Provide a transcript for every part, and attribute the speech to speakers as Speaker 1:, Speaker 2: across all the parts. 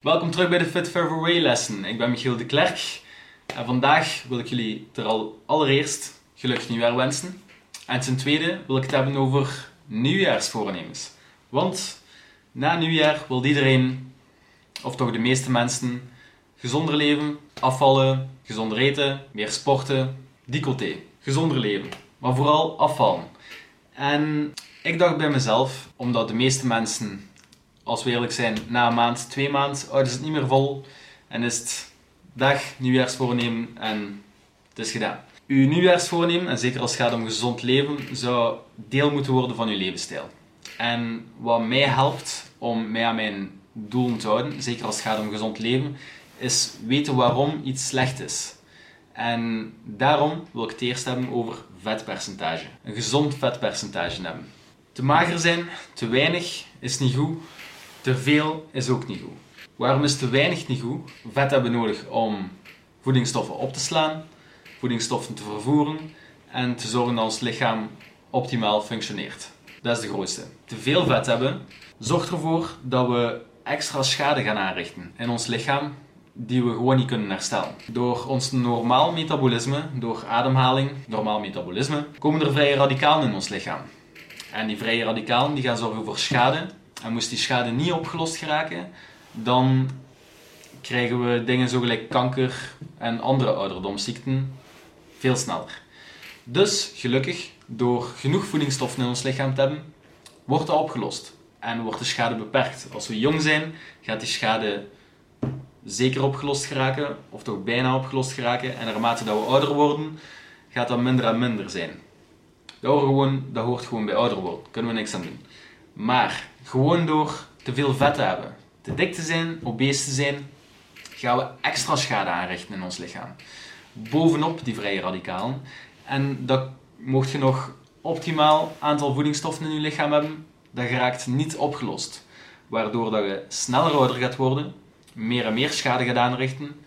Speaker 1: Welkom terug bij de Fit Forever Way lessen. Ik ben Michiel de Klerk en vandaag wil ik jullie ter al allereerst gelukkig nieuwjaar wensen. En ten tweede wil ik het hebben over nieuwjaarsvoornemens. Want na nieuwjaar wil iedereen, of toch de meeste mensen, gezonder leven, afvallen, gezonder eten, meer sporten, decolleté. Gezonder leven, maar vooral afvallen. En ik dacht bij mezelf, omdat de meeste mensen als we eerlijk zijn, na een maand, twee maanden, oh, is het niet meer vol. En is het dag, nieuwjaarsvoornemen en het is gedaan. Uw nieuwjaarsvoornemen, en zeker als het gaat om gezond leven, zou deel moeten worden van uw levensstijl. En wat mij helpt om mij aan mijn doelen te houden, zeker als het gaat om gezond leven, is weten waarom iets slecht is. En daarom wil ik het eerst hebben over vetpercentage. Een gezond vetpercentage hebben. Te mager zijn, te weinig, is niet goed. Te veel is ook niet goed. Waarom is te weinig niet goed? Vet hebben we nodig om voedingsstoffen op te slaan, voedingsstoffen te vervoeren en te zorgen dat ons lichaam optimaal functioneert. Dat is de grootste. Te veel vet hebben zorgt ervoor dat we extra schade gaan aanrichten in ons lichaam die we gewoon niet kunnen herstellen. Door ons normaal metabolisme, door ademhaling, normaal metabolisme, komen er vrije radicalen in ons lichaam. En die vrije radicalen die gaan zorgen voor schade en moest die schade niet opgelost geraken, dan krijgen we dingen zo gelijk kanker en andere ouderdomsziekten veel sneller. Dus gelukkig, door genoeg voedingsstoffen in ons lichaam te hebben, wordt dat opgelost en wordt de schade beperkt. Als we jong zijn, gaat die schade zeker opgelost geraken, of toch bijna opgelost geraken. En naarmate dat we ouder worden, gaat dat minder en minder zijn. Dat hoort gewoon, dat hoort gewoon bij ouder worden, kunnen we niks aan doen. Maar gewoon door te veel vet te hebben, te dik te zijn, obese te zijn, gaan we extra schade aanrichten in ons lichaam. Bovenop die vrije radicalen. En dat mocht je nog optimaal aantal voedingsstoffen in je lichaam hebben, dat geraakt niet opgelost. Waardoor dat je sneller ouder gaat worden, meer en meer schade gaat aanrichten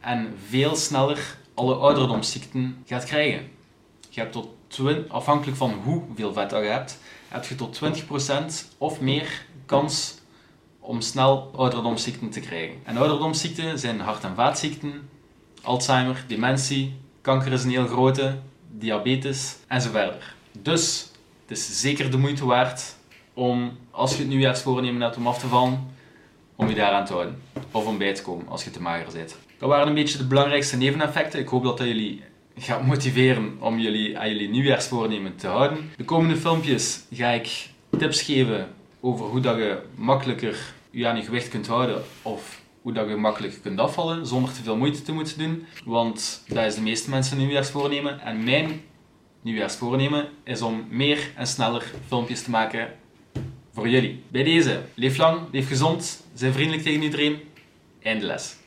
Speaker 1: en veel sneller alle ouderdomsziekten gaat krijgen. Je hebt tot afhankelijk van hoeveel vet je hebt, heb je tot 20% of meer kans om snel ouderdomsziekten te krijgen. En ouderdomsziekten zijn hart- en vaatziekten, Alzheimer, dementie, kanker is een heel grote, diabetes en verder. Dus het is zeker de moeite waard om, als je het nieuwjaarsvoornemen hebt om af te vallen, om je daaraan te houden. Of om bij te komen als je te mager bent. Dat waren een beetje de belangrijkste neveneffecten. Ik hoop dat dat jullie gaat motiveren om jullie aan jullie nieuwjaarsvoornemen te houden. De komende filmpjes ga ik tips geven over hoe dat je makkelijker je aan je gewicht kunt houden of hoe dat je makkelijk kunt afvallen zonder te veel moeite te moeten doen. Want dat is de meeste mensen nieuwjaarsvoornemen. En mijn nieuwjaarsvoornemen is om meer en sneller filmpjes te maken voor jullie. Bij deze, leef lang, leef gezond, zijn vriendelijk tegen iedereen. Einde les.